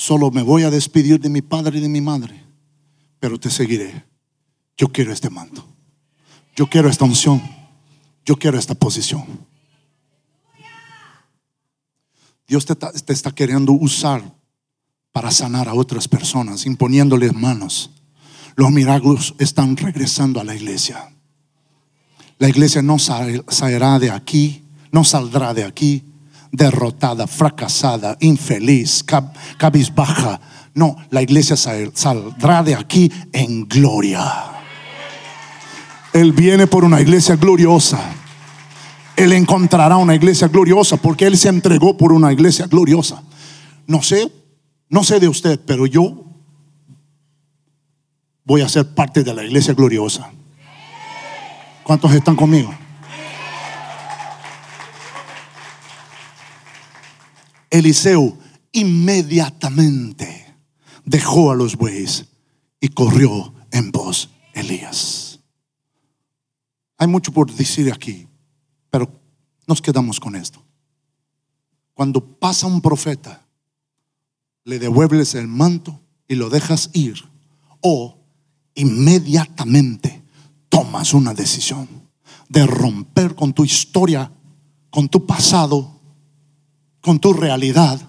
Solo me voy a despedir de mi padre y de mi madre, pero te seguiré. Yo quiero este manto. Yo quiero esta unción. Yo quiero esta posición. Dios te está, queriendo usar para sanar a otras personas, imponiéndoles manos. Los milagros están regresando a la iglesia. La iglesia no sal- saldrá de aquí, no saldrá de aquí derrotada, fracasada, infeliz, cab- cabizbaja. No, la iglesia sal- saldrá de aquí en gloria. Él viene por una iglesia gloriosa. Él encontrará una iglesia gloriosa porque Él se entregó por una iglesia gloriosa. No sé, no sé de usted, pero yo voy a ser parte de la iglesia gloriosa. ¿Cuántos están conmigo? Eliseo inmediatamente dejó a los bueyes y corrió en de Elías. Hay mucho por decir aquí, pero nos quedamos con esto. Cuando pasa un profeta, le devuelves el manto y lo dejas ir, o inmediatamente tomas una decisión de romper con tu historia, con tu pasado, con tu realidad,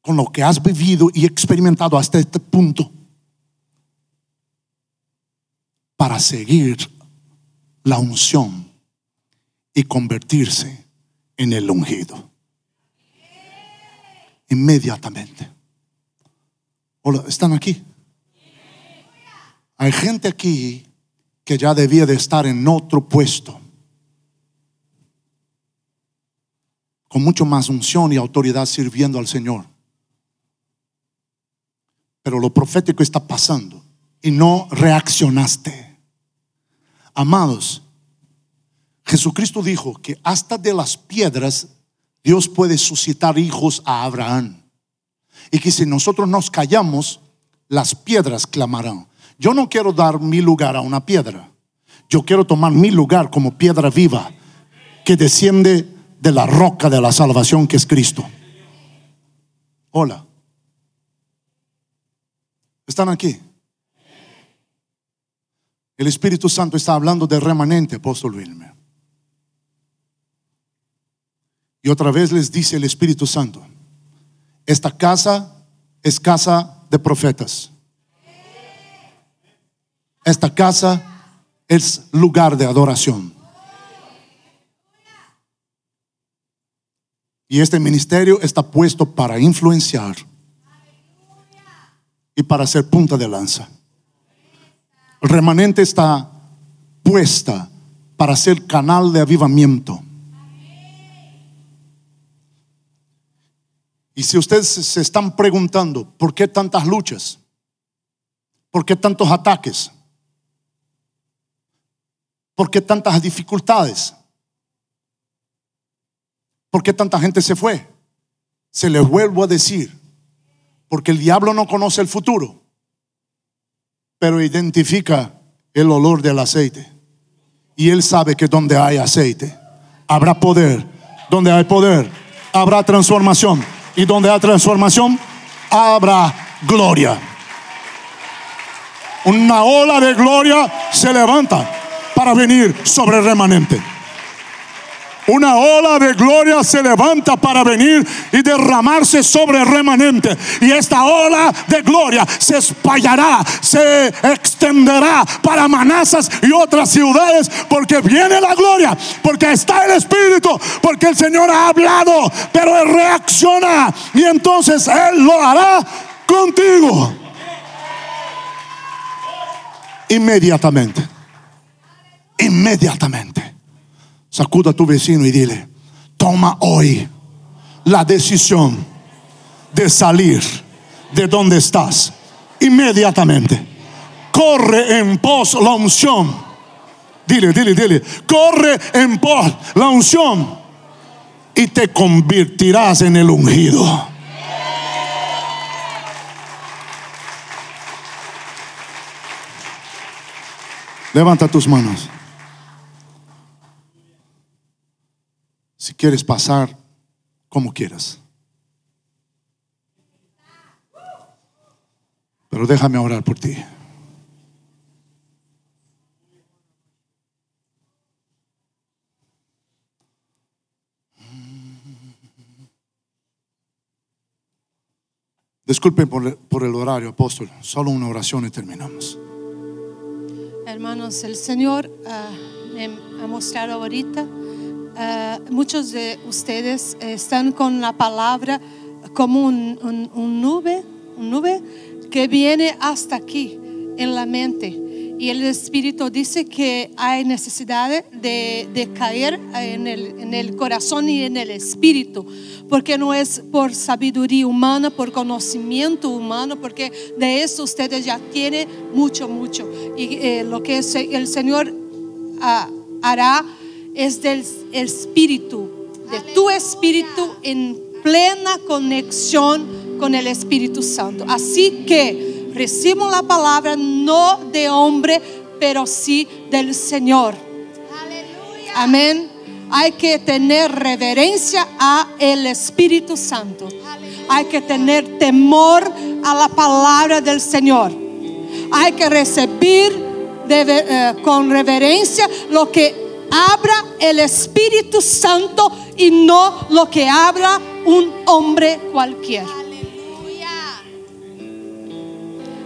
con lo que has vivido y experimentado hasta este punto, para seguir la unción y convertirse en el ungido. Inmediatamente. Hola, ¿están aquí? Hay gente aquí que ya debía de estar en otro puesto. Con mucho más unción y autoridad sirviendo al Señor. Pero lo profético está pasando y no reaccionaste. Amados, Jesucristo dijo que hasta de las piedras Dios puede suscitar hijos a Abraham. Y que si nosotros nos callamos, las piedras clamarán. Yo no quiero dar mi lugar a una piedra. Yo quiero tomar mi lugar como piedra viva que desciende de la roca de la salvación que es Cristo. Hola. ¿Están aquí? El Espíritu Santo está hablando de remanente, apóstol Wilmer. Y otra vez les dice el Espíritu Santo, esta casa es casa de profetas. Esta casa es lugar de adoración. Y este ministerio está puesto para influenciar y para ser punta de lanza. El remanente está puesta para ser canal de avivamiento. Y si ustedes se están preguntando, ¿por qué tantas luchas? ¿Por qué tantos ataques? ¿Por qué tantas dificultades? ¿Por qué tanta gente se fue? Se les vuelvo a decir, porque el diablo no conoce el futuro, pero identifica el olor del aceite. Y él sabe que donde hay aceite, habrá poder. Donde hay poder, habrá transformación. Y donde hay transformación, habrá gloria. Una ola de gloria se levanta para venir sobre el remanente. Una ola de gloria se levanta para venir y derramarse sobre el remanente. Y esta ola de gloria se espallará, se extenderá para Manazas y otras ciudades, porque viene la gloria, porque está el Espíritu, porque el Señor ha hablado, pero Él reacciona y entonces Él lo hará contigo. Inmediatamente. Inmediatamente. Sacuda a tu vecino y dile, toma hoy la decisión de salir de donde estás. Inmediatamente. Corre en pos la unción. Dile, dile, dile. Corre en pos la unción. y te convertirás en el ungido. Levanta tus manos. Si quieres pasar, como quieras. Pero déjame orar por ti. Disculpen por, por el horario, apóstol. Solo una oración y terminamos. Hermanos, el Señor ah, me ha mostrado ahorita, ah, muchos de ustedes están con la palabra como un, nube, un nube que viene hasta aquí en la mente. Y el Espíritu dice que hay necesidad de, caer en el, corazón y en el Espíritu, porque no es por sabiduría humana, por conocimiento humano, porque de eso ustedes ya tienen mucho, mucho. Y eh, lo que el Señor ah, hará es del Espíritu, de tu Espíritu en plena conexión con el Espíritu Santo. Así que recibimos la palabra no de hombre, pero sí del Señor. Amén. Hay que tener reverencia a el Espíritu Santo. Hay que tener temor a la palabra del Señor. Hay que recibir de eh, con reverencia lo que habla el Espíritu Santo y no lo que habla un hombre cualquiera.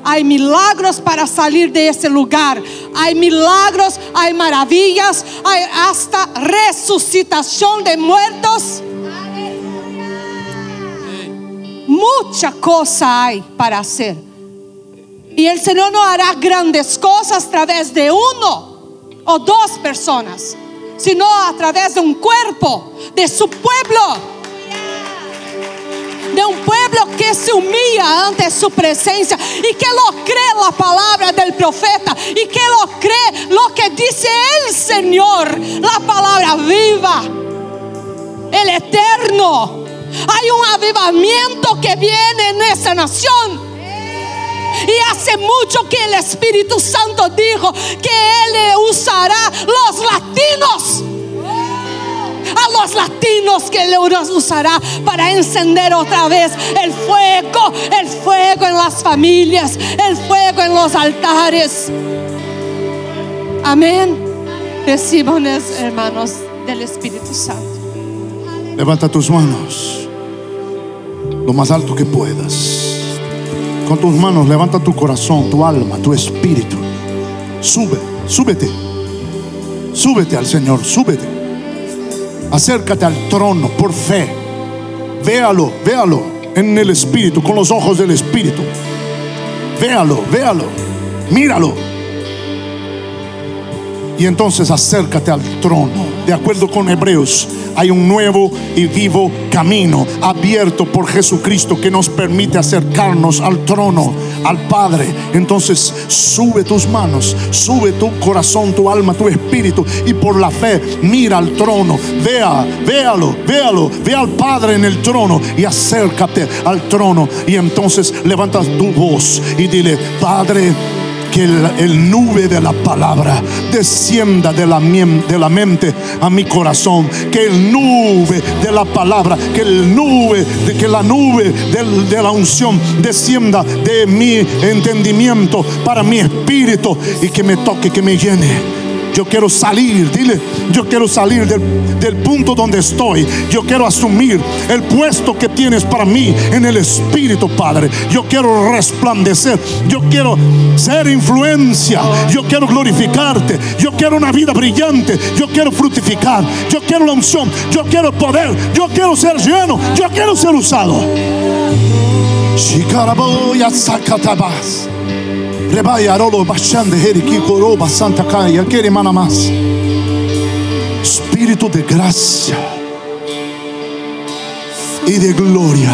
Hay milagros para salir de ese lugar. Hay milagros, hay maravillas, hay hasta resucitación de muertos. Mucha cosa hay para hacer. Y el Señor no hará grandes cosas a través de uno o dos personas, sino a través de un cuerpo, de su pueblo de un pueblo que se humilla ante su presencia y que lo cree la palabra del profeta y que lo cree lo que dice el Señor, la palabra viva, el eterno. Hay un avivamiento que viene en esta nación. Y hace mucho que el Espíritu Santo dijo que Él usará los latinos a los latinos que le usará para encender otra vez el fuego, el fuego en las familias, el fuego en los altares. Amén. Reciban hermanos del Espíritu Santo. Levanta tus manos lo más alto que puedas. Con tus manos levanta tu corazón, tu alma, tu espíritu. Sube, súbete. Súbete al Señor, súbete. Acércate al trono por fe. Véalo, véalo en el espíritu, con los ojos del espíritu. Véalo, véalo, míralo. Y entonces acércate al trono. De acuerdo con Hebreos, hay un nuevo y vivo camino abierto por Jesucristo que nos permite acercarnos al trono, al Padre. Entonces sube tus manos, sube tu corazón, tu alma, tu espíritu y por la fe mira al trono. Vea, véalo, véalo, ve al Padre en el trono y acércate al trono. Y entonces levantas tu voz y dile, Padre, que el, nube de la palabra descienda de la, de la mente a mi corazón. Que el nube de la palabra, que el nube, de que la nube del- de la unción descienda de mi entendimiento para mi espíritu y que me toque, que me llene. Yo quiero salir, dile, yo quiero salir del, del punto donde estoy. Yo quiero asumir el puesto que tienes para mí en el Espíritu, Padre. Yo quiero resplandecer, yo quiero ser influencia, yo quiero glorificarte, yo quiero una vida brillante, yo quiero fructificar, yo quiero la unción, yo quiero poder, yo quiero ser lleno, yo quiero ser usado. Shikaraboya sakatabas. Rebaya rolo bashande heriki koroba santa kaya quiere mana más. Espíritu de gracia y de gloria.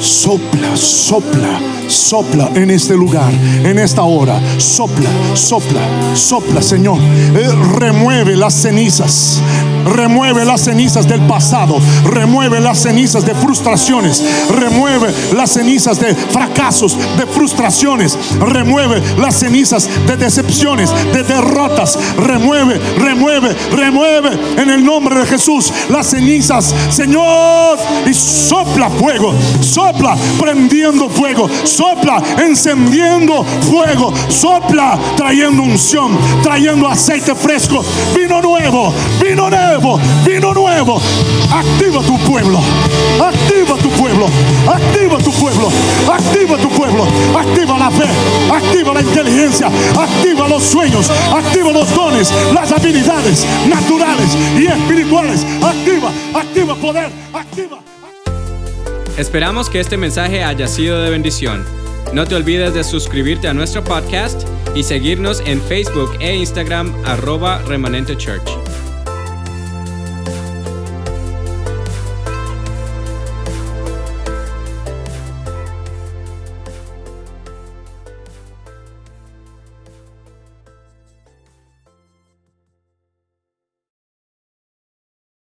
Sopla, sopla, sopla en este lugar, en esta hora. Sopla, sopla, sopla, Señor. Eh, remueve las cenizas. Remueve las cenizas del pasado. Remueve las cenizas de frustraciones. Remueve las cenizas de fracasos, de frustraciones. Remueve las cenizas de decepciones, de derrotas. Remueve, remueve, remueve en el nombre de Jesús las cenizas, Señor. Y sopla fuego, sopla prendiendo fuego, sopla encendiendo fuego, sopla trayendo unción, trayendo aceite fresco, vino nuevo, vino nuevo, vino nuevo. Activa tu pueblo, activa tu pueblo, activa tu pueblo, activa tu pueblo, activa la fe, activa la inteligencia, activa los sueños, activa los dones, las habilidades naturales y espirituales. Activa, activa poder, activa. Esperamos que este mensaje haya sido de bendición. No te olvides de suscribirte a nuestro podcast y seguirnos en Facebook e Instagram arroba remanente church.